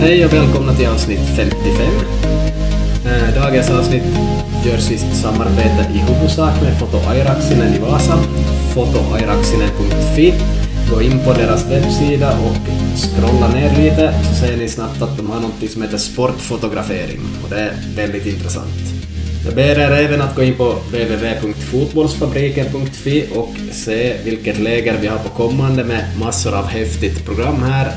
Hej och välkomna till avsnitt 55. Eh, dagens avsnitt görs i samarbete i huvudsak med Foto Airaxinen i Vasa, fotoairaksinen.fi. Gå in på deras webbsida och scrolla ner lite så ser ni snabbt att de har något som heter sportfotografering och det är väldigt intressant. Jag ber er även att gå in på www.fotbollsfabriken.fi och se vilket läger vi har på kommande med massor av häftigt program här.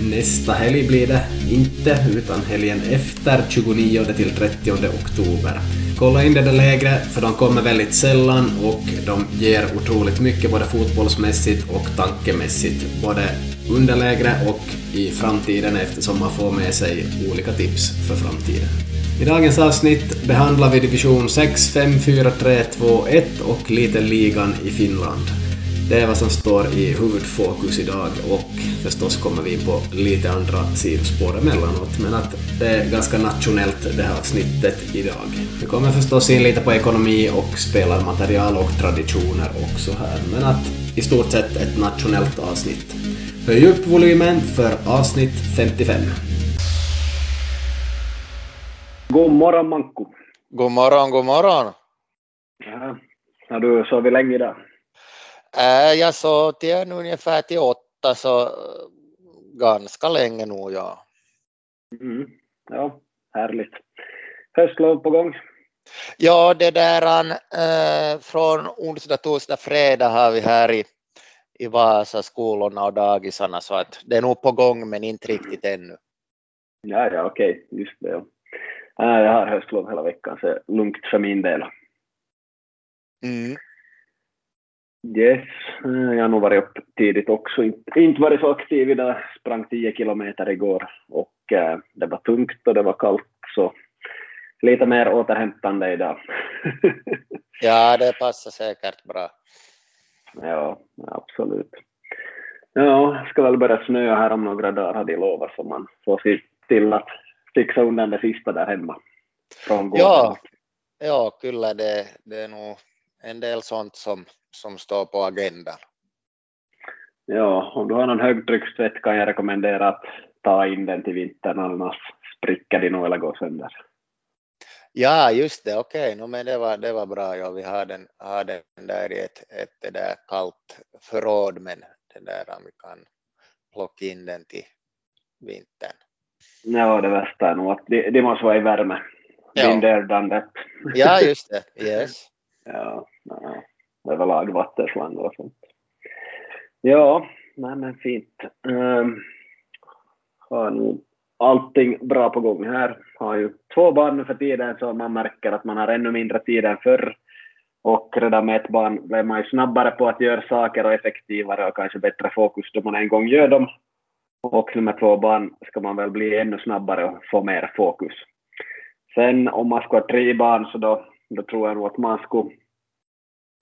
Nästa helg blir det inte, utan helgen efter 29 till 30 oktober. Kolla in det där lägret, för de kommer väldigt sällan och de ger otroligt mycket både fotbollsmässigt och tankemässigt, både under lägret och i framtiden eftersom man får med sig olika tips för framtiden. I dagens avsnitt behandlar vi division 6, 5, 4, 3, 2, 1 och lite ligan i Finland. Det är vad som står i huvudfokus idag och förstås kommer vi på lite andra sidospår emellanåt, men att det är ganska nationellt det här avsnittet idag. Vi kommer förstås in lite på ekonomi och spelarmaterial och traditioner också här, men att i stort sett ett nationellt avsnitt. Höj upp volymen för avsnitt 55. God morgon Manko. God morgon, god morgon. Ja, har du sovit länge idag? Äh, jag sov till ungefär till åtta så ganska länge nog ja. Mm. Ja, härligt. Höstlov på gång? Ja, det där äh, från onsdag, torsdag, fredag har vi här i, i Vasa skolorna och dagisarna så att det är nog på gång men inte riktigt ännu. Ja, ja, okej, just det. Ja. Äh, jag har höstlov hela veckan så lugnt för min del. Mm. Yes, jag har nog varit upp tidigt också. Inte, inte varit så aktiv idag. Sprang 10 kilometer igår och äh, det var tungt och det var kallt så lite mer återhämtande idag. Ja, det passar säkert bra. ja, absolut. Ja, ska väl börja snöa här om några dagar hade jag lovat så man får se till att fixa undan det sista där hemma. Från gården. Ja, ja kyllä det, det är nog en del sånt som, som står på agendan. Ja, om du har någon högtryckstvätt kan jag rekommendera att ta in den till vintern annars spricker de nog eller går sönder. Ja, just det, okej, no, men det var, det var bra, ja, vi har den, har den där i ett, ett det där kallt förråd, men det där vi kan plocka in den till vintern. Ja, det värsta är nog att de, de måste vara i värme. Ja. Been there, done that. Ja, just det, yes ja, nej. överlag vattenslang och sånt. Ja, nej men fint. Um, har nu allting bra på gång här. Har ju två barn nu för tiden så man märker att man har ännu mindre tid än förr. Och redan med ett barn blir man ju snabbare på att göra saker och effektivare och kanske bättre fokus då man en gång gör dem. Och med två barn ska man väl bli ännu snabbare och få mer fokus. Sen om man ska ha tre barn så då, då tror jag nog att man skulle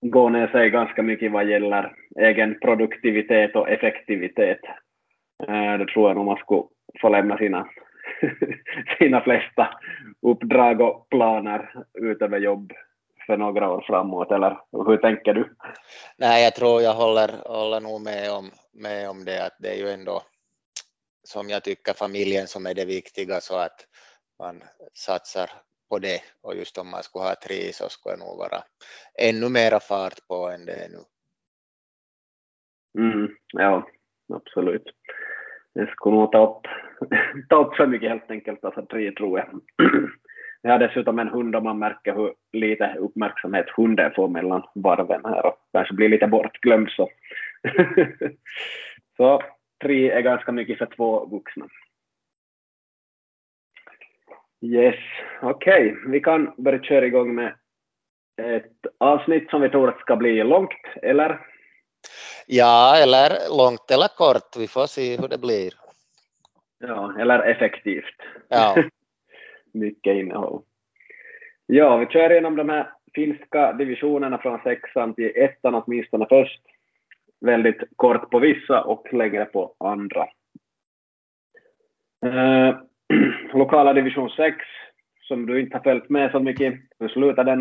gå ner sig ganska mycket vad gäller egen produktivitet och effektivitet. Eh, då tror jag nog man skulle få lämna sina, sina flesta uppdrag och planer utöver jobb för några år framåt, eller hur tänker du? Nej, jag tror jag håller, håller nog med om, med om det, att det är ju ändå som jag tycker familjen som är det viktiga så att man satsar på det och just om man skulle ha tre så skulle det nog vara ännu mera fart på än det är nu. Mm, ja, absolut. Det skulle nog ta upp, ta upp för mycket helt enkelt, alltså tre tror jag. Jag har dessutom en hund och man märker hur lite uppmärksamhet hunden får mellan varven här och kanske blir lite bortglömd så. så tre är ganska mycket för två vuxna. Yes, okej, okay. vi kan börja köra igång med ett avsnitt som vi tror att ska bli långt, eller? Ja, eller långt eller kort, vi får se hur det blir. Ja, eller effektivt. Ja. Mycket innehåll. Ja, vi kör igenom de här finska divisionerna från sexan till ettan åtminstone först. Väldigt kort på vissa och längre på andra. Eh, lokala division 6, som du inte har följt med så mycket, hur slutar den?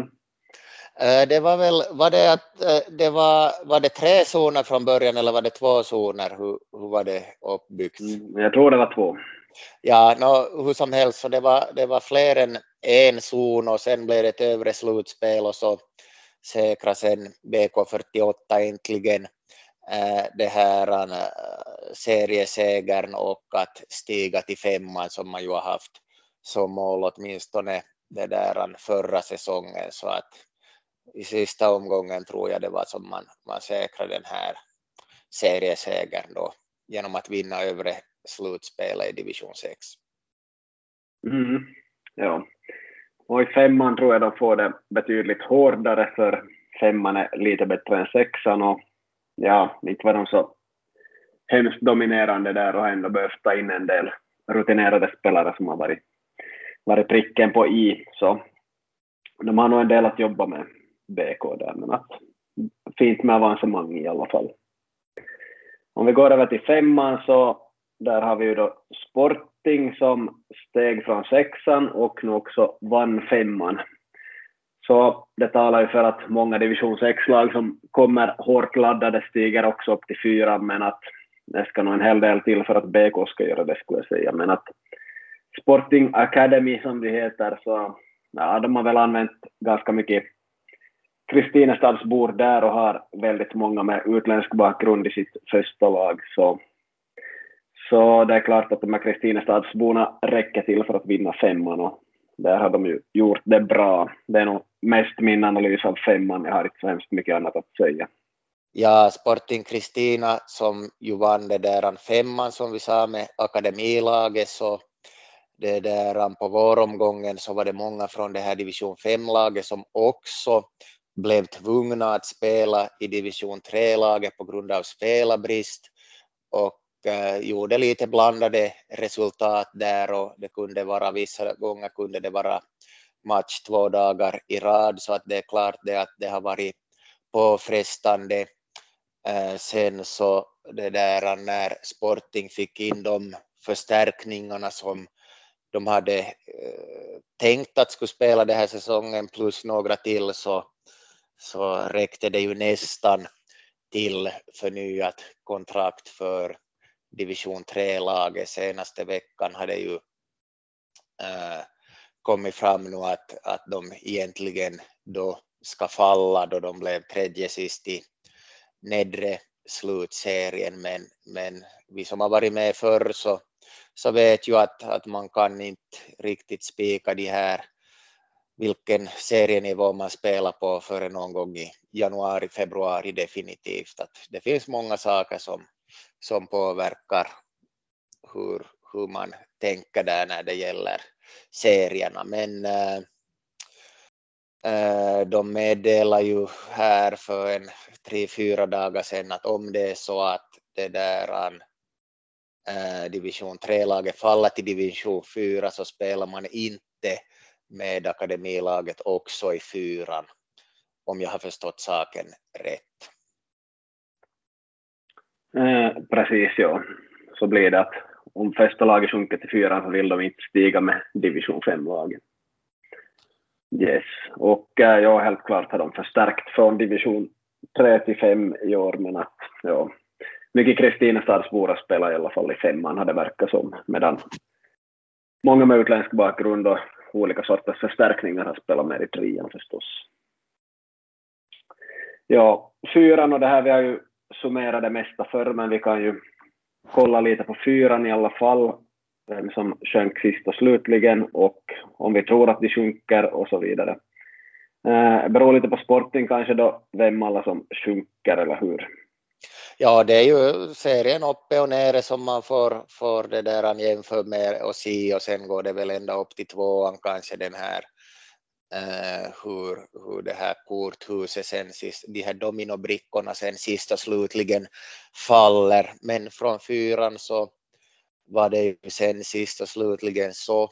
Eh, Det var väl, var det att eh, det var, var det tre zoner från början eller var det två zoner? Hur, hur var det uppbyggt? Mm, Jag tror det var två. Ja, no, hur som helst, så det var, det var fler än en zon och sen blev det ett övre slutspel och så säkra sen BK48 äntligen äh, det här seriesegern och att stiga till femman som man ju har haft som mål åtminstone det där förra säsongen. Så att i sista omgången tror jag det var som man, man säkrade den här seriesegern då genom att vinna övre slutspelet i division 6. Mm, ja, och i femman tror jag de får det betydligt hårdare för femman är lite bättre än sexan och ja, inte var de så hemskt dominerande där och har ändå behövt ta in en del rutinerade spelare som har varit, varit pricken på i, så de har nog en del att jobba med, BK där, men att fint med avancemang i alla fall. Om vi går över till femman så där har vi ju då Sporting som steg från sexan och nu också vann femman. Så det talar ju för att många division 6-lag som kommer hårt laddade stiger också upp till fyran, men att det ska nog en hel del till för att BK ska göra det skulle jag säga. Men att Sporting Academy som det heter, så ja, de har väl använt ganska mycket Kristinestadsbor där och har väldigt många med utländsk bakgrund i sitt första lag. Så, så det är klart att de här Kristinestadsborna räcker till för att vinna femman och där har de ju gjort det bra. Det är nog mest min analys av femman, jag har inte så hemskt mycket annat att säga. Ja, Sporting Kristina som ju vann det där femman som vi sa med akademilaget så det där på våromgången så var det många från det här division 5-laget som också blev tvungna att spela i division 3-laget på grund av spelarbrist och eh, gjorde lite blandade resultat där och det kunde vara vissa gånger kunde det vara match två dagar i rad så att det är klart det att det har varit påfrestande. Eh, sen så det där eh, när Sporting fick in de förstärkningarna som de hade eh, tänkt att skulle spela den här säsongen plus några till så så räckte det ju nästan till förnyat kontrakt för division 3-laget. Senaste veckan hade ju äh, kommit fram nu att, att de egentligen då ska falla då de blev tredje sist i nedre slutserien men, men vi som har varit med förr så, så vet ju att, att man kan inte riktigt spika de här vilken serienivå man spelar på före någon gång i januari, februari definitivt. Att det finns många saker som, som påverkar hur, hur man tänker där när det gäller serierna. Men äh, Eh, de meddelar ju här för en tre, fyra dagar sedan att om det är så att det där eh, division 3-laget faller till division 4 så spelar man inte med akademilaget också i fyran, om jag har förstått saken rätt. Eh, precis, ja. Så blir det att om första laget sjunker till fyran så vill de inte stiga med division 5-laget. Yes, och eh, ja, helt klart har de förstärkt från division 3 till 5 i år, men att ja, mycket Kristinestadsbor har spelat i alla fall i femman har det verkat som, medan många med utländsk bakgrund och olika sorters förstärkningar har spelat med i trean förstås. Ja, fyran och det här, vi har ju summerat det mesta förr, men vi kan ju kolla lite på fyran i alla fall, som sjönk sist och slutligen och om vi tror att de sjunker och så vidare. Eh, beror lite på sporten kanske då, vem alla som sjunker eller hur? Ja, det är ju serien uppe och nere som man får, får det där jämför med och se och sen går det väl ända upp till tvåan kanske den här eh, hur, hur det här korthuset sen sist, de här dominobrickorna sen sist och slutligen faller. Men från fyran så var det ju sen sist och slutligen så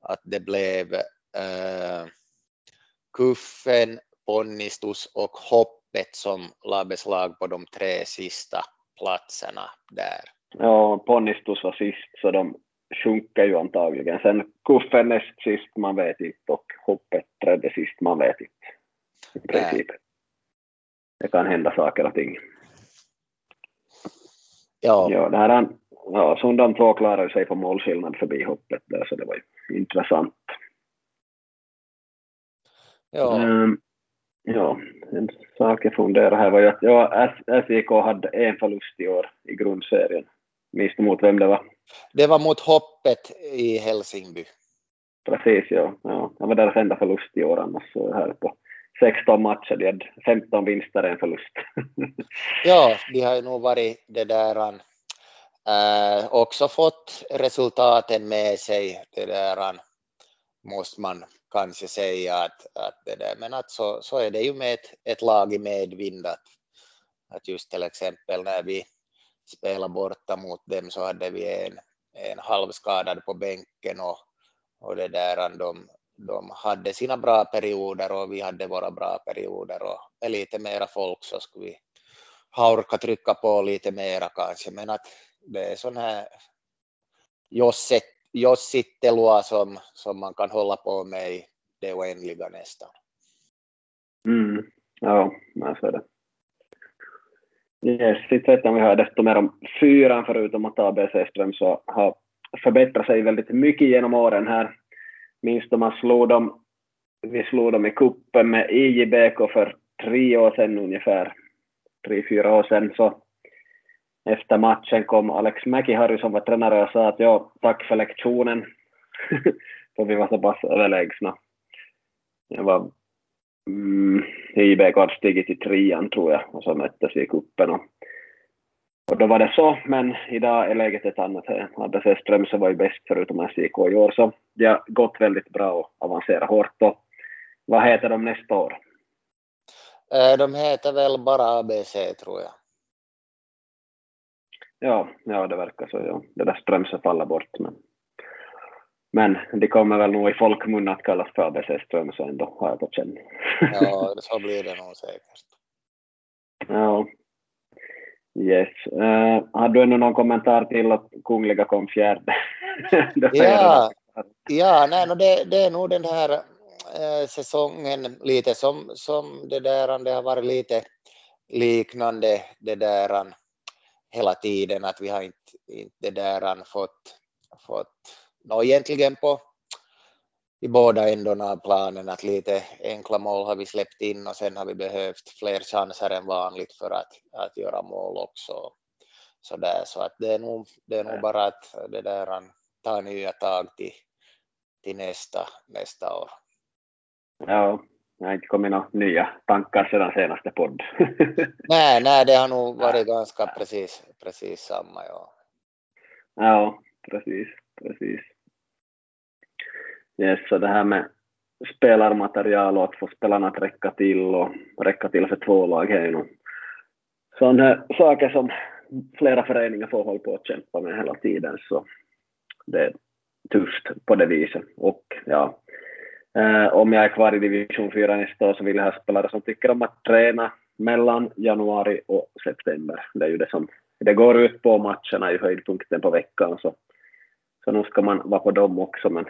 att det blev uh, Kuffen, Ponnistus och Hopp öppet som la beslag på de tre sista platserna där. Ja, Ponnistus var sist, så de sjunker ju antagligen. Sen Kuffen näst sist, man vet inte, och Hoppet tredje sist, man vet inte. I princip. Nej. Det kan hända saker och ting. Ja. ja det här ja, Sundan 2 klarade sig på målskillnad förbi hoppet där, så det var ju intressant. Ja. Um, ja, en sak jag funderar här var ju att ja, SIK hade en förlust i år i grundserien. Minns du mot vem det var? Det var mot Hoppet i Helsingby. Precis, ja. ja. Det var deras enda förlust i år annars så här på 16 matcher. De hade 15 vinster en förlust. ja, de har ju nog varit det där äh, också fått resultaten med sig. Det där måste man kanske säga att, att det där, men att så, så är det ju med ett, ett lag i medvind att, att just till exempel när vi spelade borta mot dem så hade vi en, en halvskadad på bänken och, och det där, de, de hade sina bra perioder och vi hade våra bra perioder och med lite mera folk så skulle vi ha orkat trycka på lite mera kanske, men att det är sån här jossittelua som, som man kan hålla på med i det oändliga nästan. Mm. Ja, jag så är det. Yes, inte vet om vi har desto mer om fyran förutom att ABC Ström så har förbättrat sig väldigt mycket genom åren här. Minns du man slog dem, vi slog dem i kuppen med IJBK för tre år sedan ungefär, tre, fyra år sedan så efter matchen kom Alex Mäki-Harry som var tränare och sa att ja, tack för lektionen. för vi var så pass överlägsna. Det var mm, IBK hade stigit till trean tror jag och så möttes vi i kuppen och, och då var det så, men idag är läget ett annat. ABC Strömsö var ju bäst förutom SJK i år, så det har gått väldigt bra och avancerat hårt. Och vad heter de nästa år? Eh, de heter väl bara ABC tror jag. Ja, ja det verkar så. Ja. Det där Strömsö faller bort. Men, men de kommer väl nog i folkmun att kallas för ABC Strömsö ändå, har jag på känn. ja, så blir det nog säkert. Ja. Yes. Uh, har du ännu någon kommentar till att Kungliga kom fjärde? ja, ja nej, no, det, det är nog den här äh, säsongen lite som, som det där, det har varit lite liknande det där hela tiden att vi har inte, inte det där fått, fått nå egentligen på i båda ändorna av planen att lite enkla mål har vi släppt in och sen har vi behövt fler chanser än vanligt för att, att göra mål också. Så, där, så att det är nog, det är nog bara att det där, ta nya tag till, till nästa, nästa år. Ja, jag har inte kommit några nya tankar sedan senaste podd. nej, nej, det har nog varit ganska precis, precis samma. Ja, ja precis, precis. Yes, så det här med spelarmaterial och att få spelarna att räcka till och räcka till för två lag är ju sådana saker som flera föreningar får hålla på att kämpa med hela tiden så det är tufft på det viset och ja, Eh, om jag är kvar i division 4 nästa år så vill jag ha spelare som tycker om att träna mellan januari och september. Det är ju det som det går ut på matcherna i höjdpunkten på veckan så, så nu ska man vara på dem också men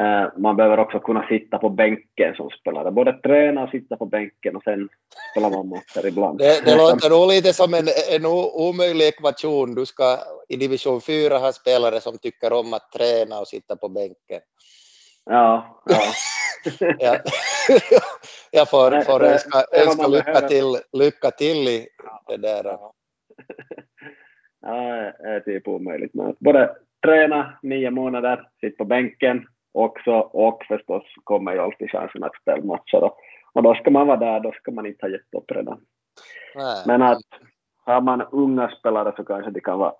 eh, man behöver också kunna sitta på bänken som spelare, både träna och sitta på bänken och sen spelar man matcher ibland. Det, det låter nog lite som en, en omöjlig ekvation. Du ska i division 4 ha spelare som tycker om att träna och sitta på bänken. Ja, ja. ja. jag får, får önska, önska lycka, till, lycka till i det där. Ja, det är typ omöjligt. Men både träna nio månader, sitta på bänken också och förstås kommer ju alltid chansen att spela matcher. Och, och då ska man vara där, då ska man inte ha gett upp redan. Nej. Men att har man unga spelare så kanske de kan vara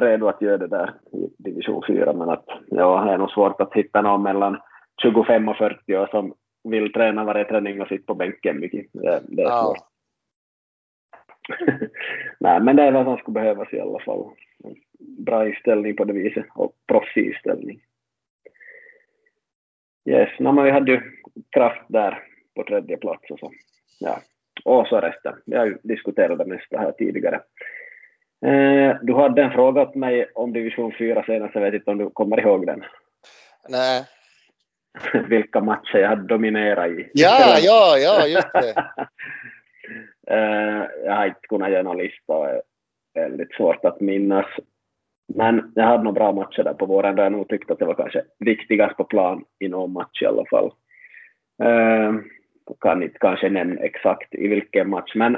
redo att göra det där i division 4, men att ja, det är nog svårt att hitta någon mellan 25 och 40 år som vill träna varje träning och sitta på bänken mycket. Det, det är ja. svårt. Nej, men det är vad som skulle behövas i alla fall. Bra inställning på det viset och proffsig inställning. Yes, no, men vi hade ju kraft där på tredje plats och så. Ja. Och så resten. Ju diskuterat det mesta här tidigare. Eh, du hade en fråga åt mig om division 4 senast, jag vet inte om du kommer ihåg den? Nej. Vilka matcher jag hade dominerat i. Ja, ja, ja, just det. Eh, jag har inte kunnat göra någon lista och är väldigt svårt att minnas. Men jag hade nog bra matcher där på våren där jag nog tyckte att det var kanske viktigast på plan i någon match i alla fall. Uh, kan inte kanske nämna exakt i vilken match, men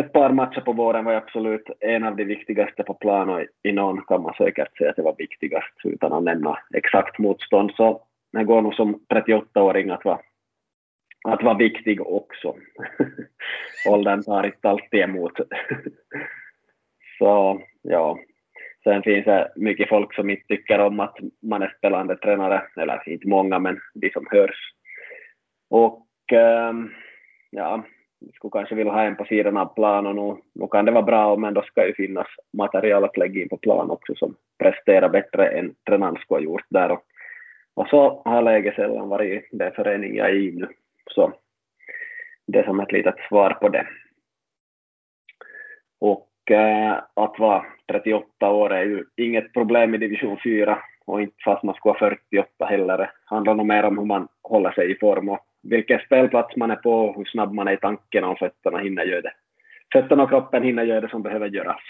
ett par matcher på våren var absolut en av de viktigaste på plan och i någon kan man säkert säga att det var viktigast utan att nämna exakt motstånd. Så det går nog som 38-åring att vara, att vara viktig också. Åldern tar inte alltid emot. Så ja, sen finns det mycket folk som inte tycker om att man är spelande tränare, eller inte många, men de som hörs. Och ähm, ja, skulle kanske vilja ha en på sidan av plan och nu, nu kan det vara bra, men då ska ju finnas material att lägga in på plan också som presterar bättre än tränaren skulle ha gjort där. Och, och så har läget sällan varit i den förening jag är i nu. Så det är som ett litet svar på det. Och äh, att vara 38 år är ju inget problem i division 4 och inte fast man skulle vara 48 heller. Det handlar nog mer om hur man håller sig i form och vilken spelplats man är på, hur snabb man är i tanken och fötterna hinner göra det. Fötterna och kroppen hinner göra det som behöver göras.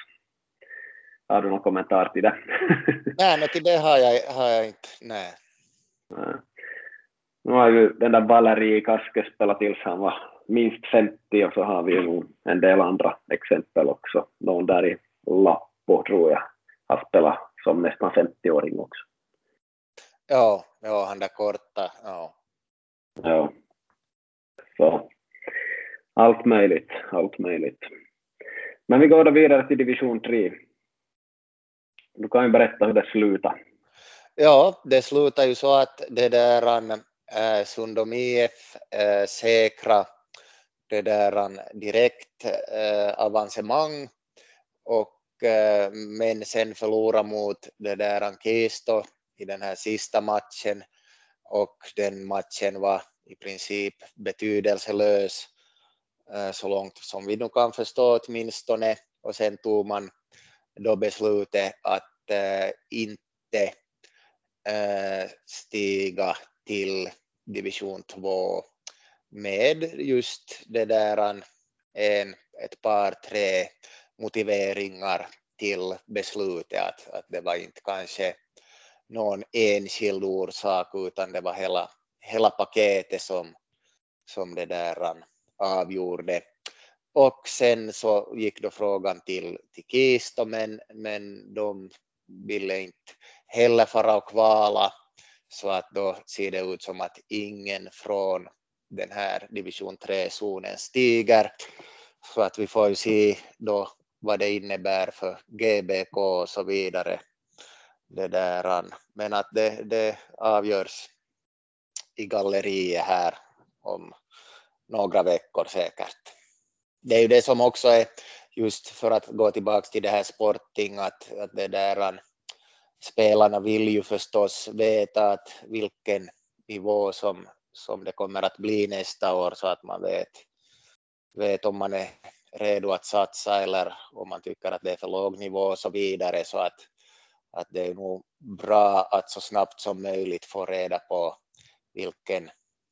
Har du någon kommentar till det? nej, till det har jag, har jag inte. Nej. nej. Nu har ju den där Valeri Kaske spelat tills han var minst 50 och så har vi ju en del andra exempel också. Någon där i Lappo tror jag har spelat som nästan 50-åring också. Ja, ja, han där korta, ja. Ja. Så allt möjligt, allt möjligt. Men vi går då vidare till division 3. Du kan ju berätta hur det slutar. Ja, det slutar ju så att det där äh, Sundom IF äh, eh, säkra det där eh, direkt äh, avancemang och äh, men sen förlora mot det där Kisto i den här sista matchen och den matchen var i princip betydelselös eh, så långt som vi nu kan förstå åtminstone. Och sen tog man då beslutet att äh, inte äh, stiga till division 2 med just det där en, ett par, tre motiveringar till beslutet att, att det var inte kanske någon enskild orsak utan det var hela, hela paketet som, som det där avgjorde. Och sen så gick då frågan till, till Kisto men, men de ville inte heller fara och kvala så att då ser det ut som att ingen från den här division 3-zonen stiger. Så att vi får ju se då vad det innebär för GBK och så vidare det där, men att det, det avgörs i galleriet här om några veckor säkert. Det är ju det som också är just för att gå tillbaka till det här sporting att, att det där äh, spelarna vill ju förstås veta att vilken nivå som, som det kommer att bli nästa år så att man vet, vet om man är redo att satsa eller om man tycker att det är för låg nivå och så vidare så att att det är nog bra att så snabbt som möjligt få reda på vilken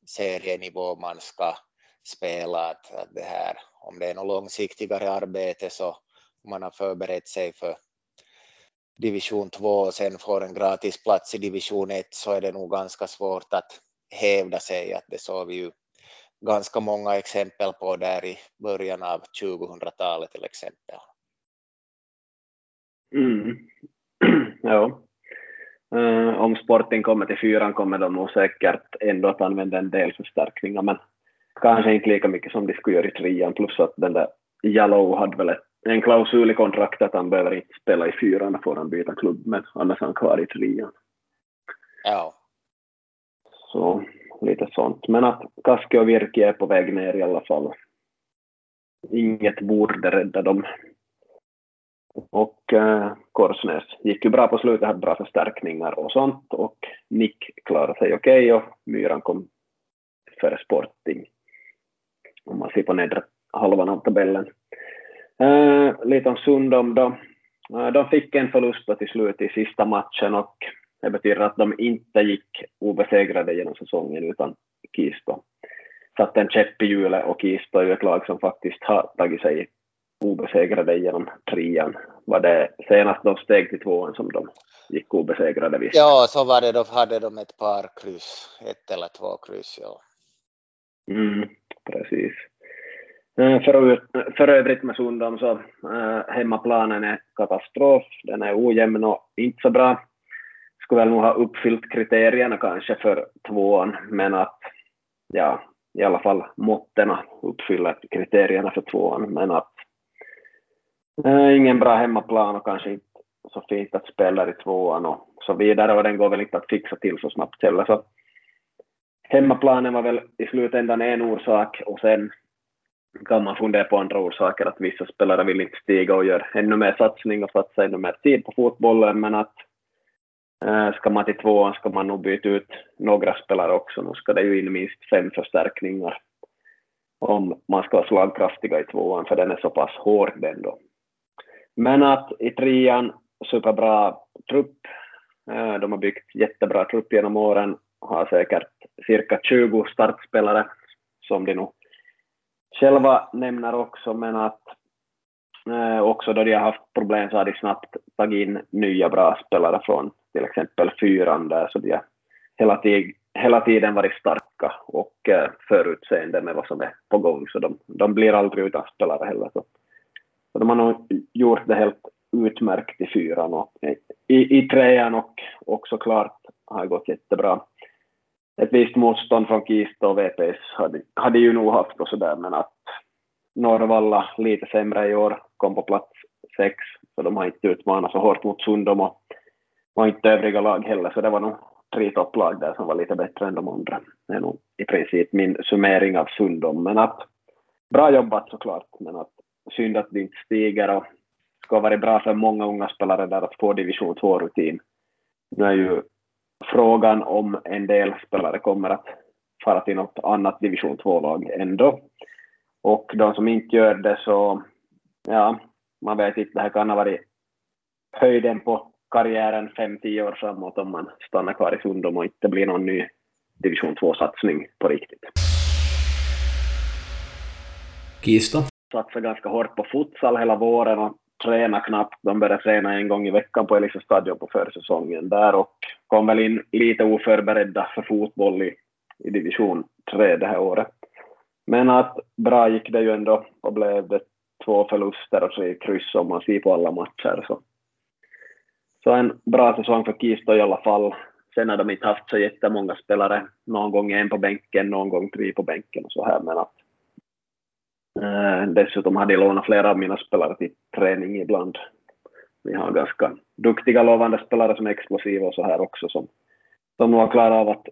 serienivå man ska spela. Att, att det här, om det är något långsiktigare arbete så om man har förberett sig för division 2 och sen får en gratis plats i division 1 så är det nog ganska svårt att hävda sig. Att det såg vi ju ganska många exempel på där i början av 2000-talet till exempel. Mm. ja. Uh, om Sporting kommer till fyran kommer de nog säkert ändå att använda en del förstärkningar, men kanske inte lika mycket som de skulle göra i trean, plus att den där Jallow hade väl en klausul i kontraktet att han behöver inte spela i fyran, får han byta klubb, men annars är han kvar i trean. Ja. Så lite sånt. Men att Kaski och Virki är på väg ner i alla fall. Inget borde rädda dem. Och eh, Korsnäs gick ju bra på slutet, hade bra förstärkningar och sånt och Nick klarade sig okej okay, och Myran kom före Sporting. Om man ser på nedre halvan av tabellen. Eh, lite om Sundom då. Eh, de fick en förlust till slut i sista matchen och det betyder att de inte gick obesegrade genom säsongen utan Kisto satte en käpp i hjulet och Kisto är ju ett lag som faktiskt har tagit sig obesegrade genom trean. Var det senast de steg till tvåan som de gick obesegrade? Visst? Ja, så var det. Då hade de ett par kryss, ett eller två kryss. Ja. Mm, precis. Eh, för, för övrigt med Sundom så äh, hemmaplanen är katastrof. Den är ojämn och inte så bra. Skulle väl nog ha uppfyllt kriterierna kanske för tvåan, men att ja, i alla fall måtten uppfyller kriterierna för tvåan, men att ingen bra hemmaplan och kanske inte så fint att spela i tvåan och så vidare och den går väl inte att fixa till så snabbt heller. Så hemmaplanen var väl i slutändan en orsak och sen kan man fundera på andra orsaker, att vissa spelare vill inte stiga och gör ännu mer satsning och satsa ännu mer tid på fotbollen, men att eh, ska man till tvåan ska man nog byta ut några spelare också. Nu ska det ju in minst fem förstärkningar om man ska vara slagkraftiga i tvåan, för den är så pass hård den då. Men att i trean, superbra trupp. Eh, de har byggt jättebra trupp genom åren, har säkert cirka 20 startspelare som de nog själva nämner också, men att eh, också då de har haft problem så har de snabbt tagit in nya bra spelare från till exempel fyran där, så de har hela, tid, hela tiden varit starka och eh, förutseende med vad som är på gång, så de, de blir aldrig utan spelare heller. Så, så de har nog gjort det helt utmärkt i fyran och i, i trean och också klart har gått jättebra ett visst motstånd från Kista och VPS hade, hade ju nog haft och sådär, men att Norrvalla lite sämre i år, kom på plats sex, så de har inte utmanat så hårt mot Sundom och, och inte övriga lag heller, så det var nog tre topplag där som var lite bättre än de andra. Det är nog i princip min summering av Sundom, men att bra jobbat såklart, men att synd att det inte stiger och ska vara bra för många unga spelare där att få division 2-rutin. Nu är ju frågan om en del spelare kommer att fara till något annat division 2-lag ändå. Och de som inte gör det så, ja, man vet inte, det här kan ha varit höjden på karriären 5-10 år framåt om man stannar kvar i Sundom och inte blir någon ny division 2-satsning på riktigt. Kisto? Satsat ganska hårt på futsal hela våren och tränat knappt. De började träna en gång i veckan på Elisa stadion på försäsongen där och kom väl in lite oförberedda för fotboll i, i division 3 det här året. Men att bra gick det ju ändå och blev det två förluster och tre kryss om man ser på alla matcher. Så, så en bra säsong för Kisto i alla fall. Sen har de inte haft så jättemånga spelare. Någon gång en på bänken, någon gång tre på bänken och så här. Men att Eh, dessutom hade jag lånat flera av mina spelare till träning ibland. Vi har ganska duktiga, lovande spelare som är explosiva och så här också som, som nog har klarat av att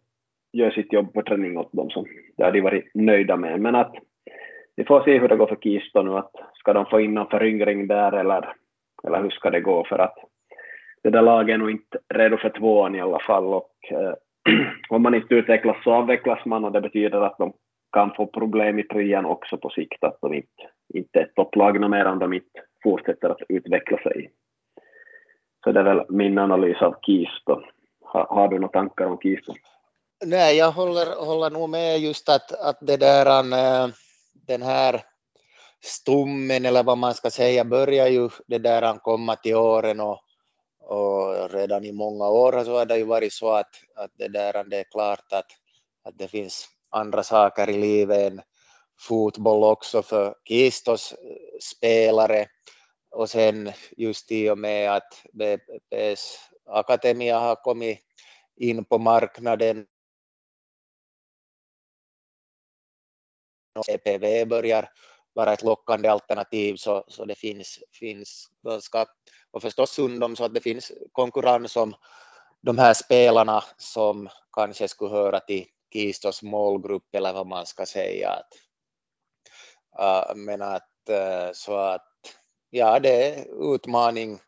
göra sitt jobb på träning åt dem. Som, det har de varit nöjda med. Men att vi får se hur det går för Kisto nu. Att ska de få in någon föryngring där eller, eller hur ska det gå? För att det där laget är nog inte redo för tvåan i alla fall. Och, eh, om man inte utvecklas så avvecklas man och det betyder att de kan få problem i trean också på sikt, att de inte, inte är topplag mer om de inte fortsätter att utveckla sig. Så det är väl min analys av Kisto. Har, har du några tankar om Kisto? Nej, jag håller, håller nog med just att, att det där, eh, den här stommen eller vad man ska säga börjar ju det där komma till åren och, och redan i många år så har det ju varit så att, att det där det är klart att, att det finns andra saker i livet än fotboll också för Kistos eh, spelare. Och sen just i och med att BP's Akademia har kommit in på marknaden och CPV börjar vara ett lockande alternativ så, så det finns, finns ganska, och förstås Sundom så att det finns konkurrens om de här spelarna som kanske skulle höra till Kistos målgrupp eller vad man ska säga. Att, uh, men att uh, så att ja, äh, det är äh, utmaning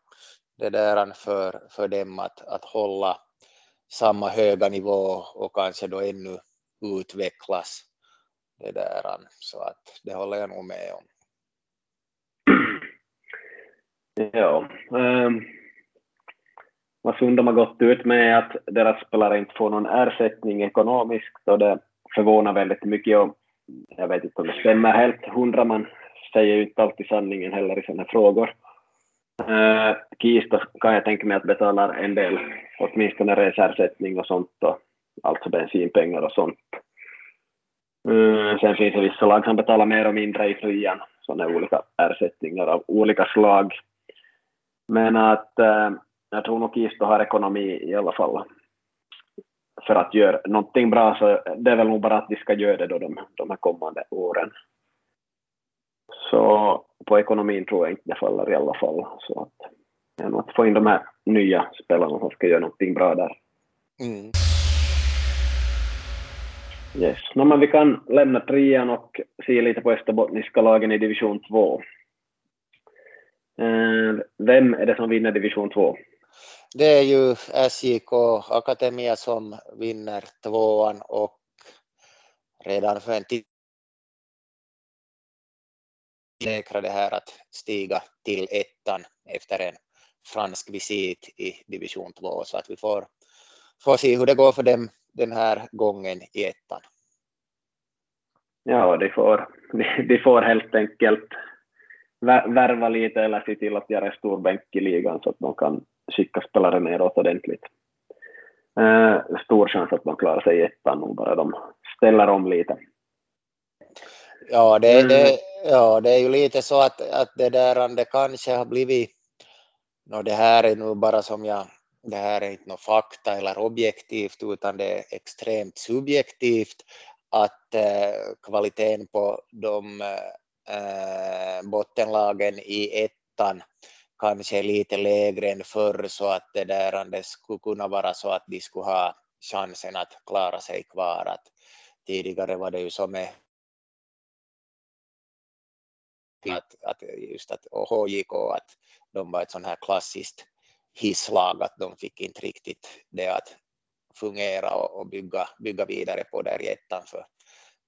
det där för, för dem att, att hålla samma höga nivå och kanske då ännu utvecklas. Det där, så att det håller jag nog med om. Ja, um, vad Sundom har gått ut med är att deras spelare inte får någon ersättning ekonomiskt och det förvånar väldigt mycket och jag vet inte om det stämmer helt hundra man säger ju inte alltid sanningen heller i sådana frågor. Eh, uh, Kista kan jag tänka mig att betalar en del, åtminstone resersättning och sånt, och, alltså bensinpengar och sånt. Uh, sen finns det vissa lag som betalar mer och mindre i flyan, sådana olika ersättningar av olika slag. Men att uh, jag tror nog Kista har ekonomi i alla fall för att göra någonting bra, så det är väl nog bara att de ska göra det då de, de här kommande åren. Så på ekonomin tror jag inte det faller i alla fall. Så att, ja, att få in de här nya spelarna som ska göra någonting bra där. Mm. Yes. No, men vi kan lämna trean och se lite på österbottniska lagen i division 2. Eh, vem är det som vinner division 2? Det är ju SJK Akademia som vinner tvåan och redan för en tid säkra det här att stiga till ettan efter en fransk visit i division 2 så att vi får, får se hur det går för dem den här gången i ettan. Ja, de får, de får helt enkelt värva lite eller se till att göra en stor bänk i ligan så att de kan skicka spelare neråt ordentligt. Eh, stor chans att de klarar sig i ettan nog bara de ställer om lite. Ja, det, mm. det, ja, det är ju lite så att, att det där det kanske har blivit, no, det här är nu bara som jag, det här är inte något fakta eller objektivt utan det är extremt subjektivt att eh, kvaliteten på de eh, bottenlagen i ettan kanske lite lägre än förr så att det där det skulle kunna vara så att de skulle ha chansen att klara sig kvar. Att tidigare var det ju som med att, att just att och HJK att de var ett sånt här klassiskt hisslag att de fick inte riktigt det att fungera och, och bygga, bygga vidare på där i ettan för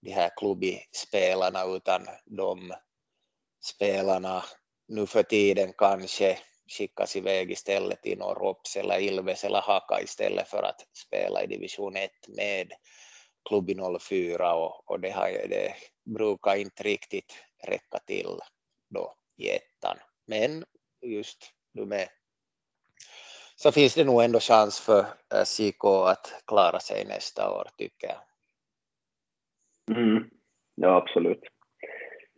de här klubbspelarna utan de spelarna nu för tiden kanske skickas iväg istället till Norrops eller Ilves eller Haka istället för att spela i division 1 med klubb 04 och, och det, har, det brukar inte riktigt räcka till då i ettan. Men just nu med så finns det nog ändå chans för SJK att klara sig nästa år tycker jag. Mm. Ja, absolut.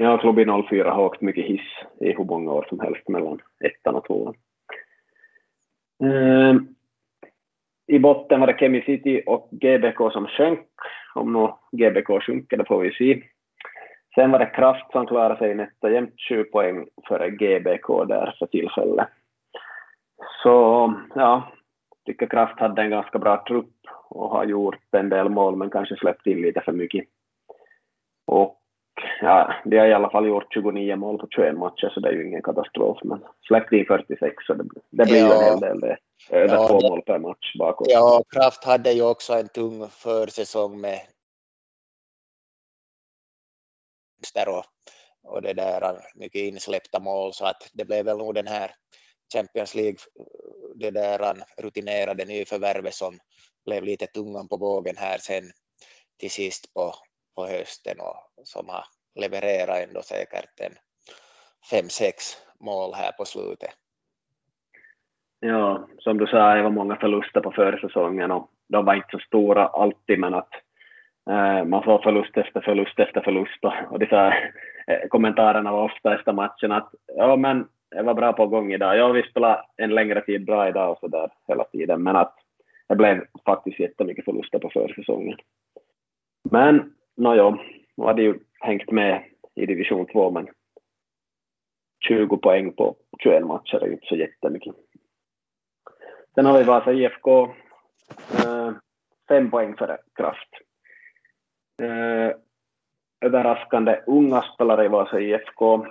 Ja, Klubbi 04 har åkt mycket hiss i hur många år som helst mellan ettan och tvåan. Ehm, I botten var det Kemi City och GBK som sjönk. Om nu GBK sjunker, det får vi se. Sen var det Kraft som klarade sig nästa jämnt 20 poäng före GBK där för tillfället. Så ja, tycker Kraft hade en ganska bra trupp och har gjort en del mål men kanske släppt in lite för mycket. Och ja, de har i alla fall gjort 29 mål på 21 matcher så det är ju ingen katastrof men släppte in 46 så det, det blir ju ja. en hel del det. Över ja, två mål per match bakåt. Ja, Kraft hade ju också en tung försäsong med och, och det där mycket insläppta mål så att det blev väl nog den här Champions League det där rutinerade nyförvärvet som blev lite tungan på vågen här sen till sist på, på hösten och som har levererat ändå säkert en fem, sex mål här på slutet. Ja, som du sa, det var många förluster på försäsongen och de var inte så stora alltid, men att eh, man får förlust efter förlust efter förlust och, och de här eh, kommentarerna var ofta efter matchen att ja, men det var bra på gång idag. Ja, vi spelade en längre tid bra idag och så där hela tiden, men att det blev faktiskt jättemycket förluster på försäsongen. Men nåjo, nu hade ju hängt med i division 2, men 20 poäng på 21 matcher är ju inte så jättemycket. Sen har vi Vasa IFK, eh, fem poäng före Kraft. Eh, överraskande unga spelare i Vasa IFK,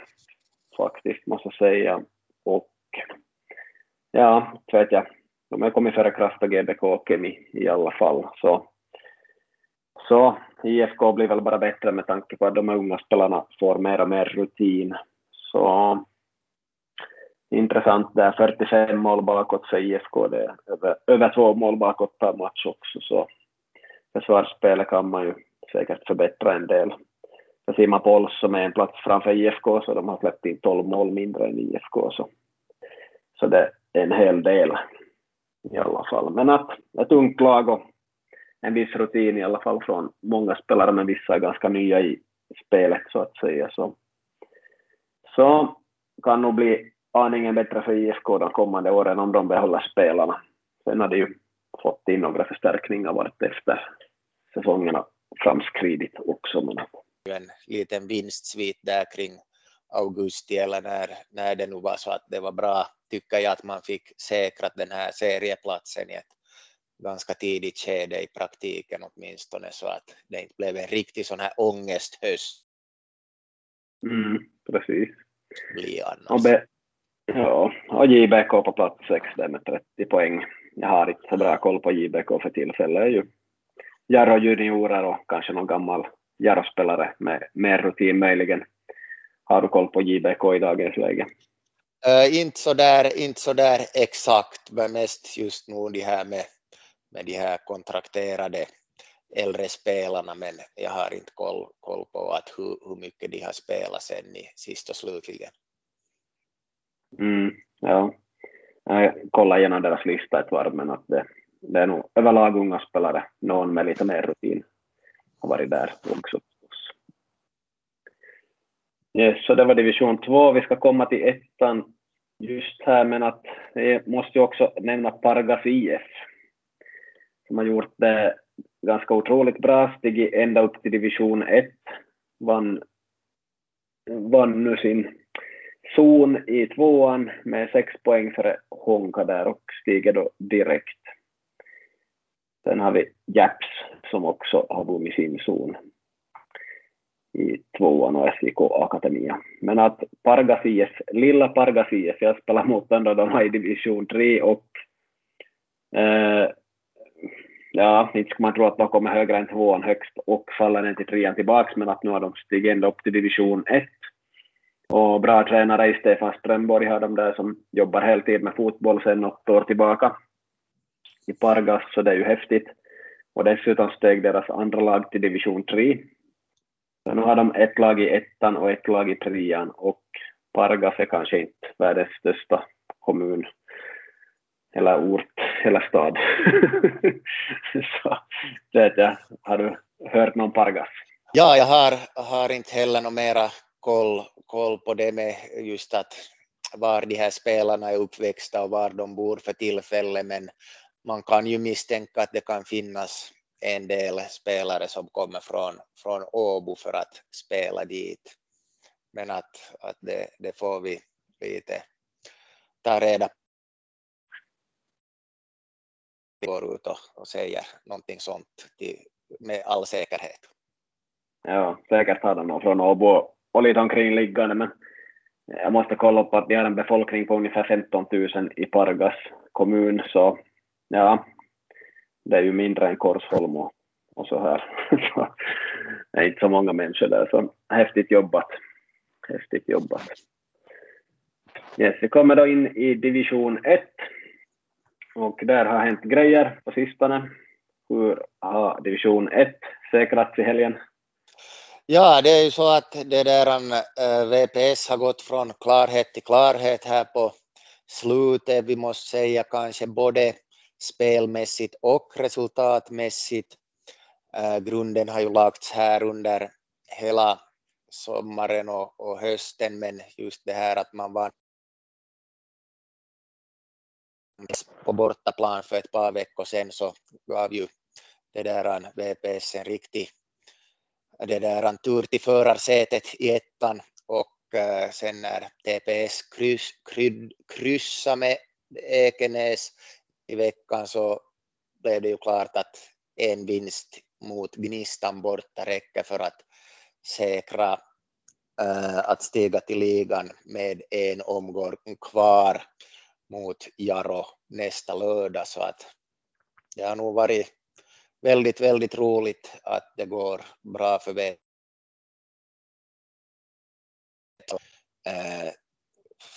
faktiskt, måste jag säga. Och ja, vet jag, de har kommit före Kraft och GBK och Kemi i alla fall. Så så IFK blir väl bara bättre med tanke på att de unga spelarna får mer och mer rutin. Så intressant där, 45 mål bakåt för IFK, det är över, över två mål bakåt per match också, så försvarsspelet kan man ju säkert förbättra en del. För Simapol som är en plats framför IFK, så de har släppt in 12 mål mindre än IFK. Så, så det är en hel del i alla fall. Men att ett ungt lag och en viss rutin i alla fall från många spelare, men vissa är ganska nya i spelet så att säga. Så, så kan nog bli aningen bättre för IFK de kommande åren om de behåller spelarna. Sen har de ju fått in några förstärkningar vart efter säsongerna framskridit också. Men... En liten vinstsvit där kring augusti eller när, när det nu var så att det var bra, tycker jag att man fick säkrat den här serieplatsen i ett ganska tidigt skede i praktiken åtminstone så att det inte blev en riktig sån här ångesthöst. Mm, precis. Annars. Be, ja, och JBK på plats 6 med 30 poäng. Jag har inte så bra koll på JBK för tillfället. ju Jarro juniorer och kanske någon gammal Jarro-spelare med mer rutin möjligen. Har du koll på JBK i dagens läge? Uh, inte, så där, inte så där exakt, men mest just nu de här med, med de här kontrakterade äldre spelarna, men jag har inte koll, koll på att hur, hur mycket de har spelat sen i sist och slutligen. Mm, ja, jag kollar igenom deras lista ett varv, men att det, det är nog överlag unga spelare, någon med lite mer rutin har varit där också. Yes, så det var division 2. Vi ska komma till ettan just här, men att jag måste ju också nämna Pargas IF som har gjort det ganska otroligt bra, stigit ända upp till division 1, vann, vann nu sin zon i tvåan med sex poäng före Honka där och stiger då direkt. Sen har vi Japs som också har vunnit sin zon i tvåan och SIK Akademia. Men att Pargas IF, lilla Pargas IF, jag spelar mot den då de var i division 3 och eh, ja, inte ska man tro att de kommer högre än tvåan högst och faller ner till trean tillbaks, men att nu har de stigit ända upp till division 1. Och bra tränare i Stefan Strömborg har de där som jobbar heltid med fotboll sedan något år tillbaka i Pargas, så det är ju häftigt. Och dessutom steg deras andra lag till division 3. Så nu har de ett lag i ettan och ett lag i trean och Pargas är kanske inte världens största kommun eller ort hela stad. så det jag. Har du hört någon Pargas? Ja, jag har, har inte heller någon mera koll, koll på det med just att var de här spelarna är uppväxta och var de bor för tillfället, men man kan ju misstänka att det kan finnas en del spelare som kommer från, från Åbo för att spela dit. Men att, att det, det får vi lite ta reda går ut och, och säger någonting sånt till, med all säkerhet. Ja, säkert har de någon från Åbo och lite omkringliggande, men jag måste kolla på att de har en befolkning på ungefär 15 000 i Pargas kommun, så ja, det är ju mindre än Korsholm och, och så här. så det är inte så många människor där, så häftigt jobbat. Häftigt jobbat. Yes, vi kommer då in i division 1 och där har hänt grejer på sistone. Hur har division 1 säkrats i helgen? Ja, det är ju så att det där eh, äh, VPS har gått från klarhet till klarhet här på slutet. Vi måste säga kanske både spelmässigt och resultatmässigt. Äh, grunden har ju lagts här under hela sommaren och, och hösten, men just det här att man vann på bortaplan för ett par veckor sedan så gav ju det där VPS en riktig det där en tur till förarsätet i ettan och eh, sen när TPS kryss, krydd, kryssa med Ekenäs i veckan så blev det ju klart att en vinst mot Gnistan borta räcker för att säkra äh, att stiga till ligan med en omgång kvar mot Jaro nästa lördag så att det har nog varit väldigt, väldigt roligt att det går bra för Vetlanda. Eh,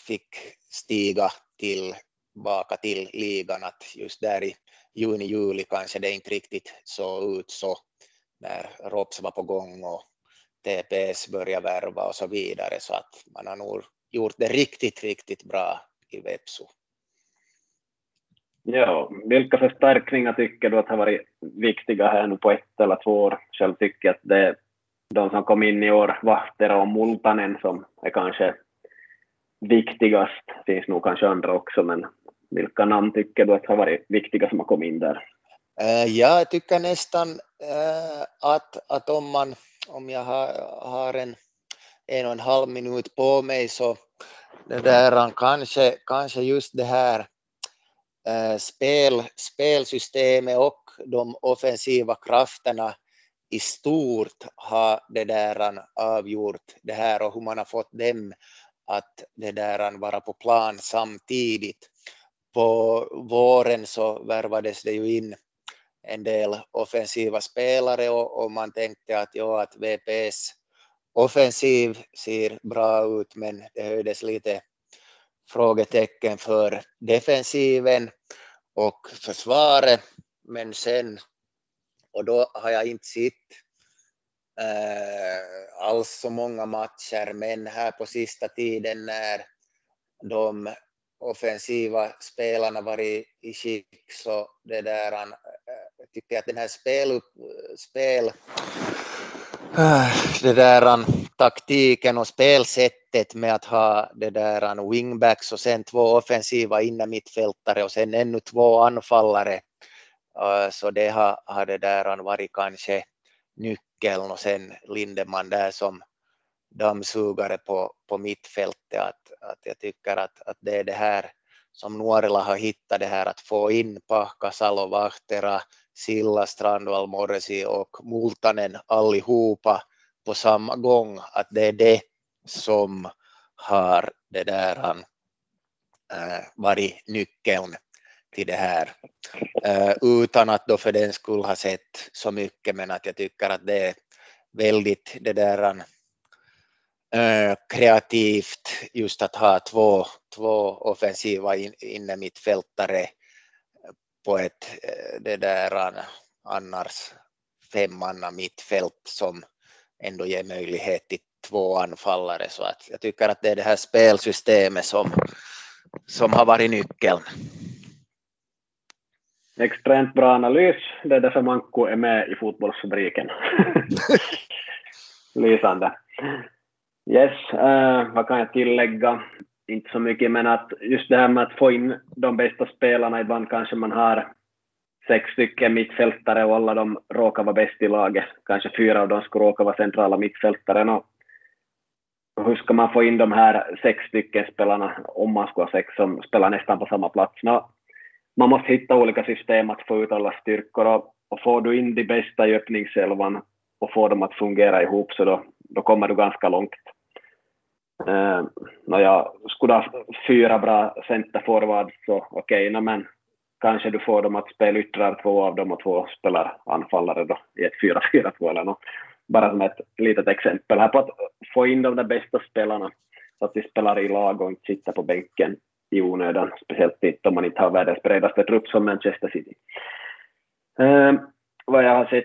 fick stiga tillbaka till ligan att just där i juni, juli kanske det inte riktigt såg ut så när Rops var på gång och TPS började värva och så vidare så att man har nog gjort det riktigt, riktigt bra i Vepsu. Ja, vilka förstärkningar tycker du att har varit viktiga här nu på ett eller två år? Själv tycker jag att det är de som kom in i år, Vahtera och Multanen, som är kanske viktigast. Det finns nog kanske andra också, men vilka namn tycker du att har varit viktiga som har kommit in där? Eh, jag tycker nästan eh, att, att om, man, om jag har, en en och en halv minut på mig så det där kanske, kanske just det här Eh, spel, spelsystemet och de offensiva krafterna i stort har det där avgjort det här och hur man har fått dem att det där vara på plan samtidigt. På våren så värvades det ju in en del offensiva spelare och, och man tänkte att, ja, att VPS offensiv ser bra ut men det höjdes lite frågetecken för defensiven och försvaret. Men sen, och då har jag inte sett eh, alls så många matcher, men här på sista tiden när de offensiva spelarna varit i skick så det där, jag eh, tycker att den här spel, spel Äh, det där taktiken och spelsättet med att ha det där wingbacks och sen två offensiva inne mittfältare och sen ännu två anfallare äh, så det har, har det där varit kanske nyckeln och sen Lindeman där som dammsugare på, på mittfältet. Att, att jag tycker att, att det är det här som Nuorila har hittat det här att få in Pahka, Salo, Vahtera, Silla, Strandvall, Morresi och Multanen allihopa på samma gång, att det är det som har det där äh, varit nyckeln till det här. Äh, utan att då för den skull ha sett så mycket, men att jag tycker att det är väldigt det där äh, kreativt just att ha två, två offensiva in, inne mittfältare på ett det där annars femmanna mittfält som ändå ger möjlighet till två anfallare så att jag tycker att det är det här spelsystemet som, som har varit nyckeln. Extremt bra analys. Det är därför Manko är med i fotbollsfabriken. Lysande. Yes, uh, vad kan jag tillägga? Inte så mycket, men att just det här med att få in de bästa spelarna, ibland kanske man har sex stycken mittfältare och alla de råkar vara bäst i laget. Kanske fyra av dem skulle råka vara centrala mittfältare. Och hur ska man få in de här sex stycken spelarna, om man ska ha sex, som spelar nästan på samma plats? No, man måste hitta olika system att få ut alla styrkor och, och får du in de bästa i öppningselvan och får dem att fungera ihop så då, då kommer du ganska långt. Eh, Nåja, skulle ha fyra bra centerforwards så okej, okay, men kanske du får dem att spela ytterligare två av dem och två spelar anfallare då i ett 4-4-2 eller något. Bara som ett litet exempel här på att få in de där bästa spelarna så att de spelar i lag och inte sitter på bänken i onödan, speciellt inte om man inte har världens bredaste trupp som Manchester City. Uh, vad jag har sett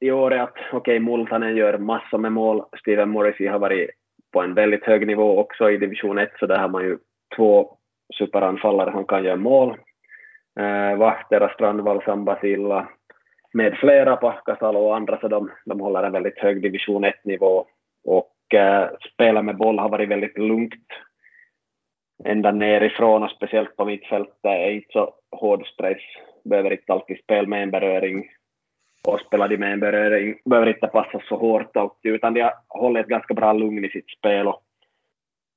i år är att okej, okay, Multanen gör massor med mål. Steven Morrissey har varit på en väldigt hög nivå också i division 1, så där har man ju två superanfallare som kan göra mål. Eh, Vahtera, Strandvall, Sambasilla med flera, Pahkasalo och andra, så de, de håller en väldigt hög division 1-nivå och eh, spela med boll har varit väldigt lugnt ända nerifrån och speciellt på mittfältet. Är inte så hård stress, behöver inte alltid spela med en beröring och spelar de med en beröring behöver inte passa så hårt och, utan de har hållit ett ganska bra lugn i sitt spel. Och,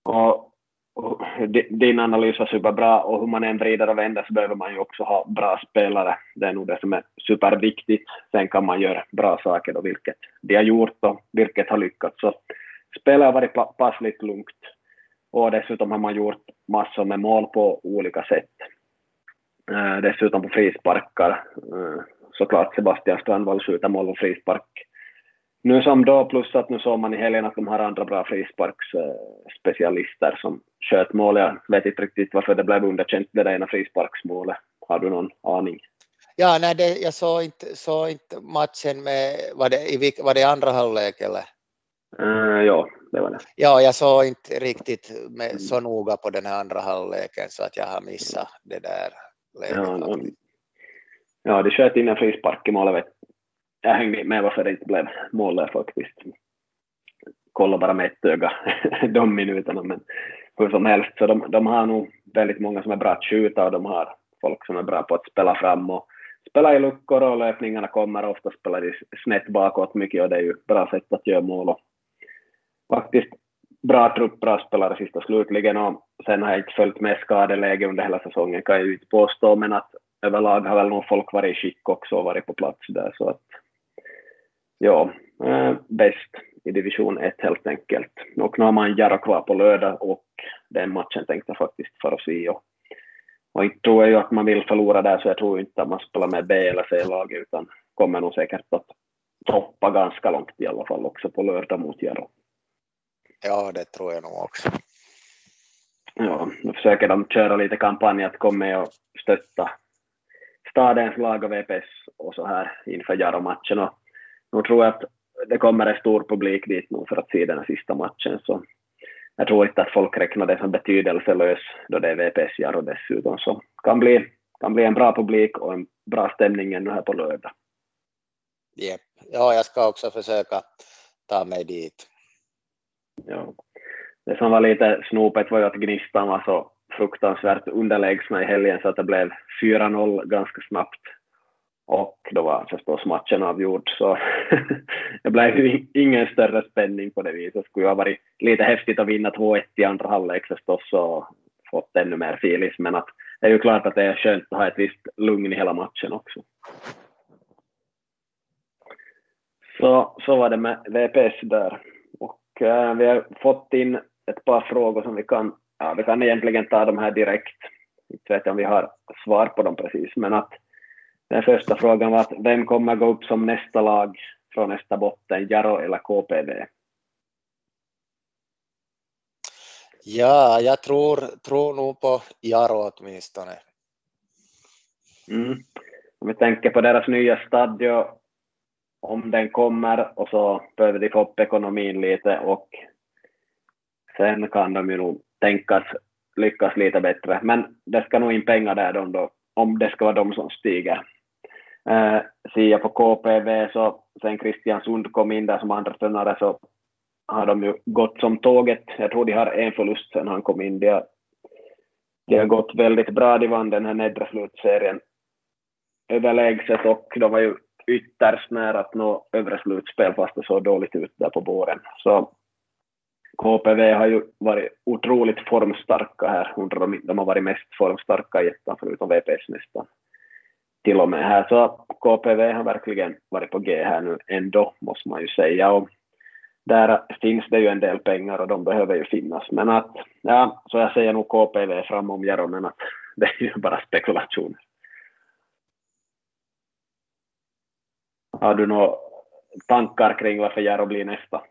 och, och din analys var superbra och hur man än vrider och vänder så behöver man ju också ha bra spelare. Det är nog det som är superviktigt. Sen kan man göra bra saker då, vilket de har gjort och vilket har lyckats. Så spelet har varit passligt lugnt och dessutom har man gjort massor med mål på olika sätt. Eh, dessutom på frisparkar. Eh, Såklart Sebastian Strandvall skjuter mål på frispark. Nu som då, plus att nu såg man i helgen att de har andra bra frisparksspecialister som sköt mål. Jag vet inte riktigt varför det blev underkänt det där ena frisparksmålet. Har du någon aning? Ja, nej, det, jag såg inte, såg inte matchen med, var det, i, var det andra halvlek eller? Uh, ja, det var det. Ja, jag såg inte riktigt med, så noga på den här andra halvleken så att jag har missat det där läget. Ja, ja de sköt in en frispark i målet. Jag hängde med varför det inte blev mål där faktiskt. Kolla bara med ett öga de minuterna, men hur som helst, så de, de har nog väldigt många som är bra att skjuta och de har folk som är bra på att spela fram och spela i luckor och löpningarna kommer ofta spelar de snett bakåt mycket och det är ju bra sätt att göra mål och faktiskt bra trupp, bra spelare sista slutligen och sen har jag inte följt med skadeläge under hela säsongen kan jag ju inte påstå men att överlag har väl nog folk varit i skick också och varit på plats där så att ja, äh, bäst i division 1 helt enkelt. Och nu har man Jaro kvar på lördag och den matchen tänkte jag faktiskt för att se och, och inte tror jag ju att man vill förlora där så jag tror inte att man spelar med B eller C-lag utan kommer nog säkert att toppa ganska långt i alla fall också på lördag mot Jaro. Ja, det tror jag nog också. Ja, nu försöker de köra lite kampanj att komma med och stötta stadens lag och VPS och så här inför Jaro-matchen. Och nu tror jag att det kommer en stor publik dit nu för att se den här sista matchen. Så jag tror inte att folk räknar det som betydelselös då det är VPS Jaro dessutom. Så kan bli, kan bli en bra publik och en bra stämning ännu här på lördag. Yep. Ja, jag ska också försöka ta mig dit. Ja. Det som var lite snopet var ju att Gnistan var så fruktansvärt underlägsna i helgen så att det blev 4-0 ganska snabbt. Och då var förstås matchen avgjord, så det blev ju ingen större spänning på det viset. Det skulle ju ha varit lite häftigt att vinna 2-1 i andra halvlek förstås och fått ännu mer filis, men att det är ju klart att det är skönt att ha ett visst lugn i hela matchen också. Så, så var det med VPS där. Och äh, vi har fått in ett par frågor som vi kan, ja, vi kan egentligen ta dem här direkt. Inte vet jag om vi har svar på dem precis, men att den första frågan var att vem kommer gå upp som nästa lag från nästa botten, Jaro eller KPV? Ja, jag tror, tror nog på Jaro åtminstone. Mm. Om vi tänker på deras nya stadion, om den kommer och så behöver de få upp ekonomin lite och sen kan de ju nog tänkas lyckas lite bättre. Men det ska nog in pengar där då, om det ska vara de som stiger. Eh, ser jag på KPV så sen Christian Sund kom in där som andra tränare så har de ju gått som tåget. Jag tror de har en förlust sen han kom in. De har, de har gått väldigt bra. De vann den här nedre slutserien överlägset och de var ju ytterst nära att nå övre slutspel fast det såg dåligt ut där på våren. Så KPV har ju varit otroligt formstarka här undrar om de har varit mest formstarka i ettan förutom VPS nästan till och med här. Så KPV har verkligen varit på G här nu ändå, måste man ju säga. Och där finns det ju en del pengar och de behöver ju finnas. Men att, ja, så jag säger nog KPV framom Jaro, men att det är ju bara spekulationer. Har du några tankar kring varför Jaro blir nästa?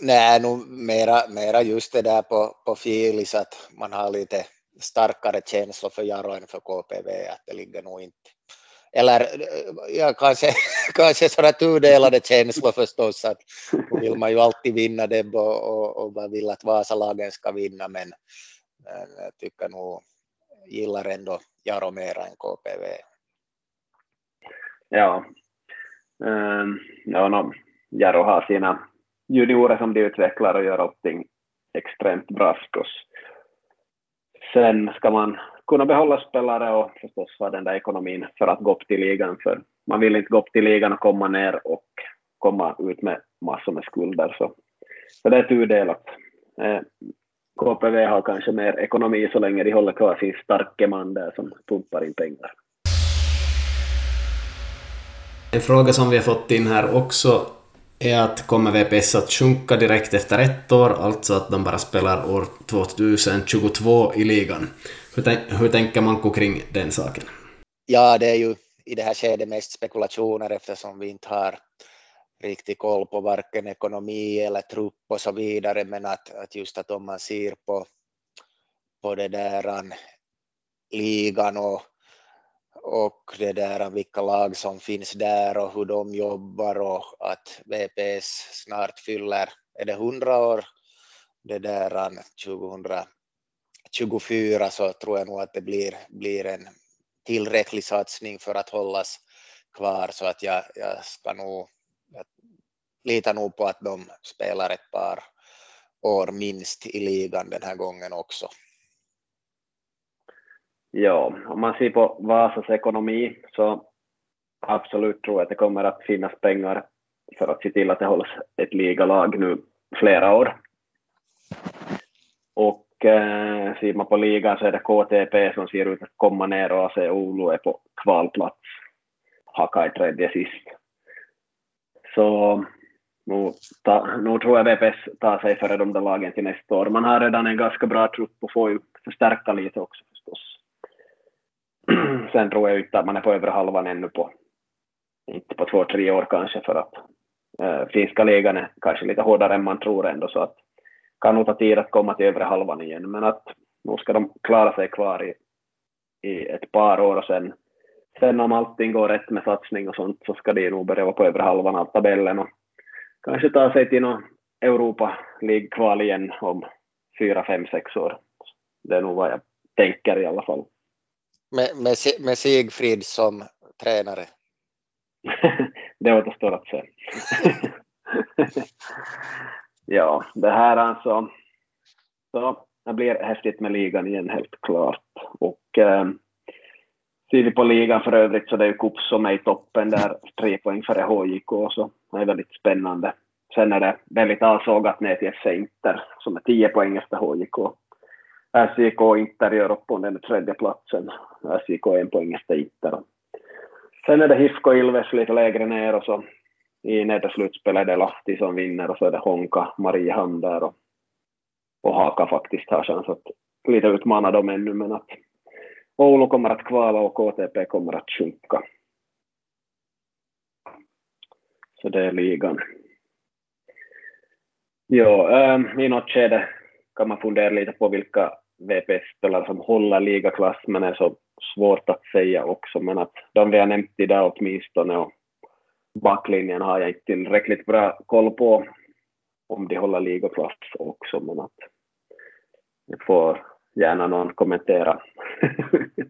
Nej, nog mera, mera just det där på, på Filis att man har lite starkare känslor för Jaro än för KPV, att det ligger nog inte eller ja, kanske, kanske sådana tudelade känslor förstås, att vill man ju alltid vinna det och, och, och man vill att Vasalagen ska vinna, men, men jag tycker nog, gillar ändå Jaro mera än KPV. Ja, um, ja no, Jaro har sina juniorer som de utvecklar och gör allting extremt bra förstås. Sen ska man kunna behålla spelare och förstås ha den där ekonomin för att gå upp till ligan. För man vill inte gå upp till ligan och komma ner och komma ut med massor med skulder. Så, så det är tudelat. Eh, KPV har kanske mer ekonomi så länge de håller kvar sin starke man där som pumpar in pengar. En fråga som vi har fått in här också är att kommer VPS att sjunka direkt efter ett år, alltså att de bara spelar år 2022 i ligan. Hur, hur tänker man kring den saken? Ja, det är ju i det här skedet mest spekulationer eftersom vi inte har riktig koll på varken ekonomi eller trupp och så vidare, men att, att just att om man ser på, på det där ligan och, och det där vilka lag som finns där och hur de jobbar och att VPS snart fyller, är det 100 år? Det där 2024 så tror jag nog att det blir, blir en tillräcklig satsning för att hållas kvar så att jag, jag ska nog, jag litar nog på att de spelar ett par år minst i ligan den här gången också. Ja, om man ser på Vasas ekonomi så absolut tror jag att det kommer att finnas pengar för att se till att det hålls ett ligalag nu flera år. Och eh, ser man på ligan så är det KTP som ser ut att komma ner och AC Oulu är på kvalplats. Haka i tredje sist. Så nu, ta, nu tror jag VPS tar sig före de där lagen till nästa år. Man har redan en ganska bra trupp och får ju förstärka lite också. Sen tror jag inte att man är på övre halvan ännu på, inte på två, tre år kanske för att äh, finska ligan är kanske lite hårdare än man tror ändå så att kan nog ta tid att komma till övre halvan igen men att nu ska de klara sig kvar i, i ett par år och sen, sen om allting går rätt med satsning och sånt så ska de nog börja vara på övre halvan av tabellen och kanske ta sig till någon Europa League-kval igen om fyra, fem, sex år. Det är nog vad jag tänker i alla fall. Med, med, med Sigfrid som tränare? det återstår att se. ja, det här alltså. Så det blir häftigt med ligan igen helt klart. Och eh, ser vi på ligan för övrigt så det är ju Kups som är i toppen där, tre poäng före HJK så det är väldigt spännande. Sen är det väldigt avsågat ner till FC Inter som är tio poäng efter HJK. SJK Inter gör upp om den tredje platsen. SJK en poäng efter Inter. Sen är det HIFK Ilves lite lägre ner och så i nedre slutspelet är det Lahti som vinner och så är det Honka, Mariehamn där och, och Haka faktiskt har chans att lite utmana dem ännu men att Oulu kommer att kvala och KTP kommer att sjunka. Så det är ligan. Jo, ähm, i något skede kan man fundera lite på vilka VPS-spelare som håller ligaklass, men är så svårt att säga också. Men att de vi har nämnt idag åtminstone och backlinjen har jag inte tillräckligt bra koll på om de håller ligaklass också, men att jag får gärna någon kommentera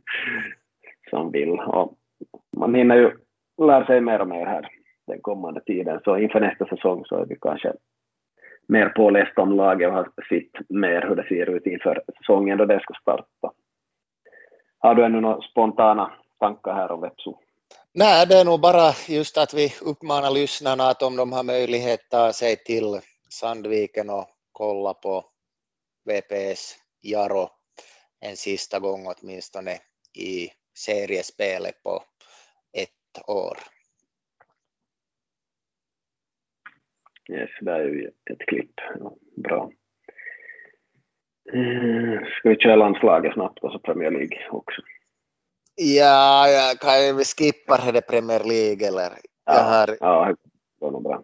som vill. Och man hinner ju lära sig mer och mer här den kommande tiden, så inför nästa säsong så är vi kanske mer påläst om laget och har sett mer hur det ser ut inför säsongen då det ska starta. Har du ännu några spontana tankar här om Vepsu? Nej, det är nog bara just att vi uppmanar lyssnarna att om de har möjlighet ta sig till Sandviken och kolla på VPS Jaro en sista gång åtminstone i seriespelet på ett år. Yes, det är ju ett klipp. Ja, bra. Eh, ska vi köra landslaget snabbt och så Premier League också? Ja, jag kan vi skippar det Premier League eller? Ja, har... ja det är nog bra.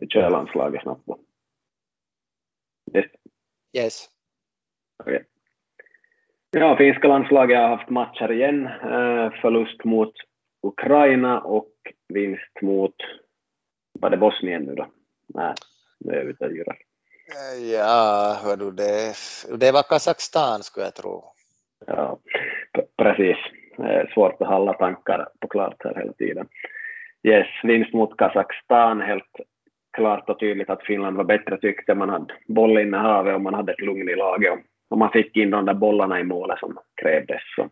Vi kör landslaget snabbt då. Yes. Yes. Okay. Ja, finska landslaget har haft matcher igen. Eh, förlust mot Ukraina och vinst mot, var det Bosnien nu då? Nej, nu är jag ute och yrar. Ja, hördu, det, det var Kazakstan skulle jag tro. Ja, precis. Svårt att hålla tankar på klart här hela tiden. Yes, vinst mot Kazakstan, helt klart och tydligt att Finland var bättre tyckte man hade bollinnehavet och man hade ett lugn i laget och man fick in de där bollarna i målet som krävdes. Så,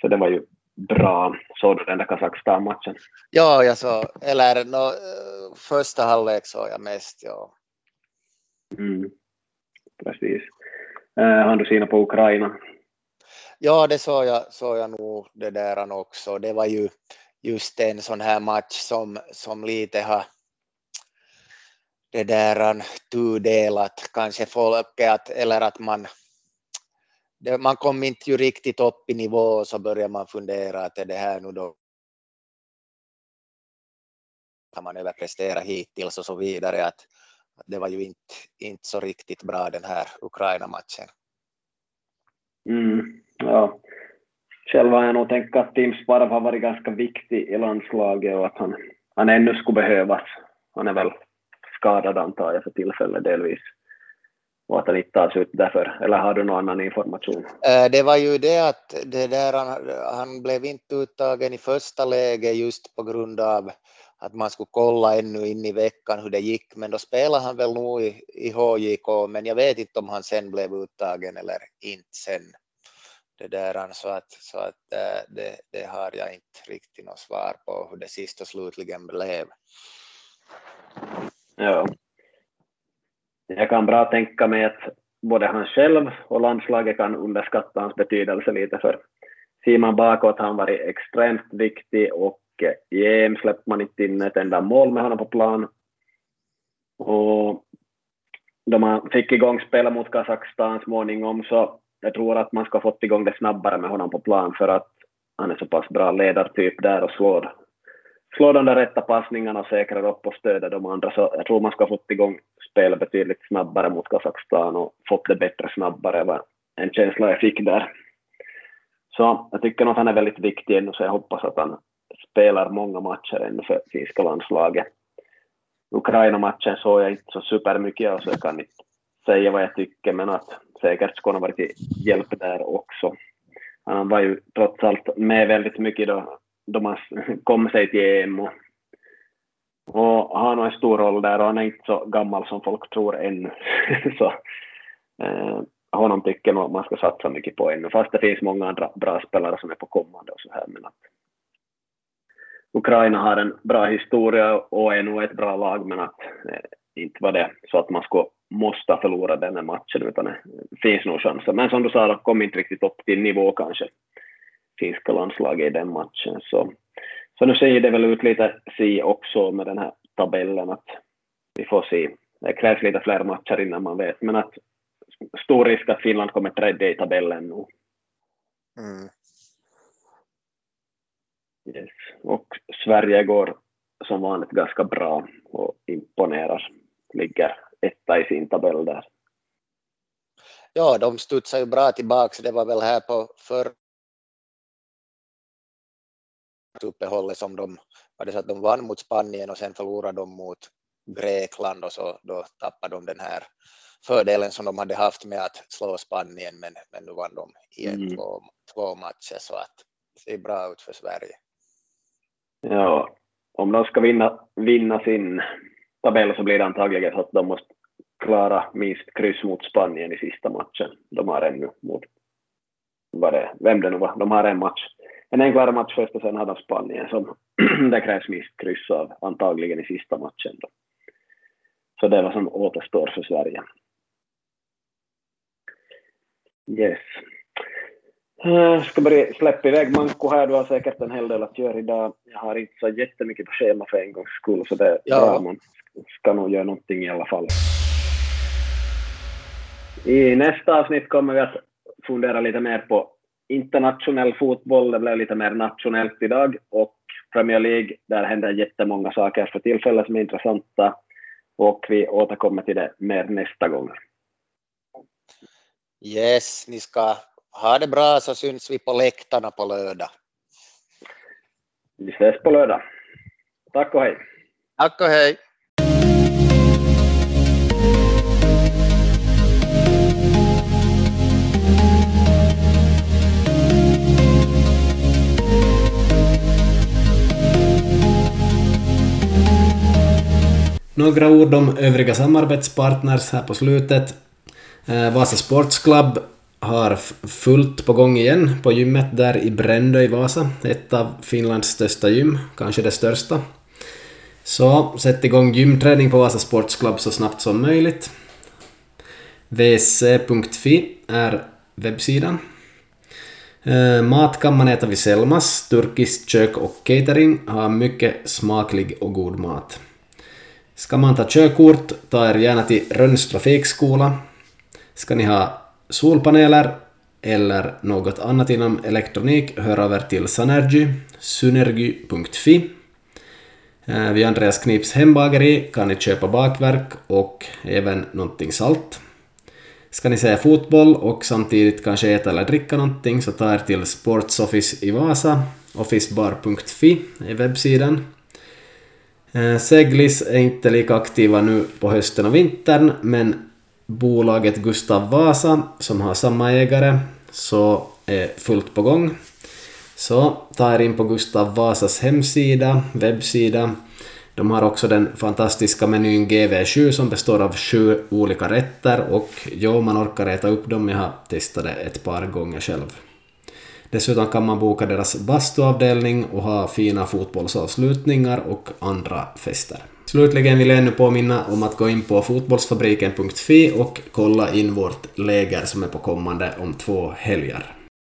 så det var ju bra. Såg du den där Kazakstan-matchen? Ja, jag såg, eller no, första halvlek såg jag mest, ja. Mm, precis. Uh, har du sina på Ukraina? Ja, det såg jag, såg jag nog det där också. Det var ju just en sån här match som, som lite har det där tudelat kanske folket eller att man man kom inte ju riktigt upp i nivå och så börjar man fundera att är det här nu då kan man överprestera hittills och så vidare att det var ju inte, inte så riktigt bra den här Ukraina-matchen. Mm, ja, själv har jag nog tänkt att Tim Sparv har varit ganska viktig i landslaget och att han, han ännu skulle behövas. Han är väl skadad antar jag för tillfället delvis och att han inte tas ut därför, eller har du någon annan information? Eh, det var ju det att det där, han, han blev inte uttagen i första läget just på grund av att man skulle kolla ännu in i veckan hur det gick, men då spelade han väl nog i, i HJK, men jag vet inte om han sen blev uttagen eller inte sen. Det där, så att, så att eh, det, det har jag inte riktigt något svar på hur det sist slutligen blev. Ja. Jag kan bra tänka mig att både han själv och landslaget kan underskatta hans betydelse lite för ser man bakåt har han varit extremt viktig och eh, i EM släppte man inte in ett enda mål med honom på plan. Och då man fick igång spelet mot Kazakstan småningom så jag tror att man ska fått igång det snabbare med honom på plan för att han är så pass bra ledartyp där och slår, slår de där rätta passningarna och säkrar upp och stöder de andra. Så jag tror man ska fått igång spelat betydligt snabbare mot Kazakstan och fått det bättre snabbare var en känsla jag fick där. Så jag tycker nog att han är väldigt viktig ännu så jag hoppas att han spelar många matcher ännu för finska landslaget. Ukraina-matchen såg jag inte så supermycket av så jag kan inte säga vad jag tycker men att säkert skulle han varit till hjälp där också. Han var ju trots allt med väldigt mycket då, då man kom sig till EM och, och har nog en stor roll där och han är inte så gammal som folk tror ännu. så eh, honom tycker nog man ska satsa mycket på ännu, fast det finns många andra bra spelare som är på kommande och så här. Men att Ukraina har en bra historia och är nog ett bra lag, men att eh, inte var det så att man skulle måste förlora den här matchen, utan det finns nog chanser. Men som du sa, de kom inte riktigt upp till nivå kanske, finska landslaget i den matchen. Så, så nu ser det väl ut lite si också med den här tabellen, att vi får se. Det krävs lite fler matcher innan man vet, men att stor risk att Finland kommer tredje i tabellen nu. Mm. Yes. Och Sverige går som vanligt ganska bra och imponerar. Ligger etta i sin tabell där. Ja, de studsar ju bra tillbaka. Det var väl här på förra uppehållet som de, var det så att de vann mot Spanien och sen förlorade de mot Grekland och så då tappade de den här fördelen som de hade haft med att slå Spanien men, men nu vann de i mm. två, två matcher så att det ser bra ut för Sverige. Ja, om de ska vinna, vinna sin tabell så blir det antagligen så att de måste klara minst kryss mot Spanien i sista matchen. De har ännu mot, vad det, vem det nu var, de har en match, en enklare match först och sen har de Spanien som det krävs minst kryss av antagligen i sista matchen. Då. Så det är vad som återstår för Sverige. Yes. Uh, ska börja släppa iväg Manko här, du har säkert en hel del att göra idag. Jag har inte så jättemycket på schema för en gångs skull, så det är ja. bra. Man ska nog göra någonting i alla fall. I nästa avsnitt kommer vi att fundera lite mer på internationell fotboll. Det blev lite mer nationellt idag och Premier League, där händer jättemånga saker för tillfället som är intressanta och vi återkommer till det mer nästa gång. Yes, ni ska ha det bra så syns vi på läktarna på lördag. Vi ses på lördag. Tack och hej. Tack och hej. Några ord om övriga samarbetspartners här på slutet. Eh, Vasa Sports Club har fullt på gång igen på gymmet där i Brändö i Vasa, ett av Finlands största gym, kanske det största. Så sätt igång gymträning på Vasa Sports Club så snabbt som möjligt. wc.fi är webbsidan. Eh, mat kan man äta vid Selmas, turkiskt kök och catering har mycket smaklig och god mat. Ska man ta körkort, ta er gärna till Rönns trafikskola. Ska ni ha solpaneler eller något annat inom elektronik, hör över till Sanergy, synergy.fi. Eh, vid Andreas Knips hembageri kan ni köpa bakverk och även någonting salt. Ska ni se fotboll och samtidigt kanske äta eller dricka någonting så ta er till Sports Office i Vasa. Officebar.fi är webbsidan. Eh, Seglis är inte lika aktiva nu på hösten och vintern, men bolaget Gustav Vasa, som har samma ägare, så är fullt på gång. Så ta er in på Gustav Vasas hemsida, webbsida. De har också den fantastiska menyn GV7 som består av sju olika rätter och jo, man orkar äta upp dem, jag har testat det ett par gånger själv. Dessutom kan man boka deras bastuavdelning och ha fina fotbollsavslutningar och andra fester. Slutligen vill jag ännu påminna om att gå in på fotbollsfabriken.fi och kolla in vårt läger som är på kommande om två helger.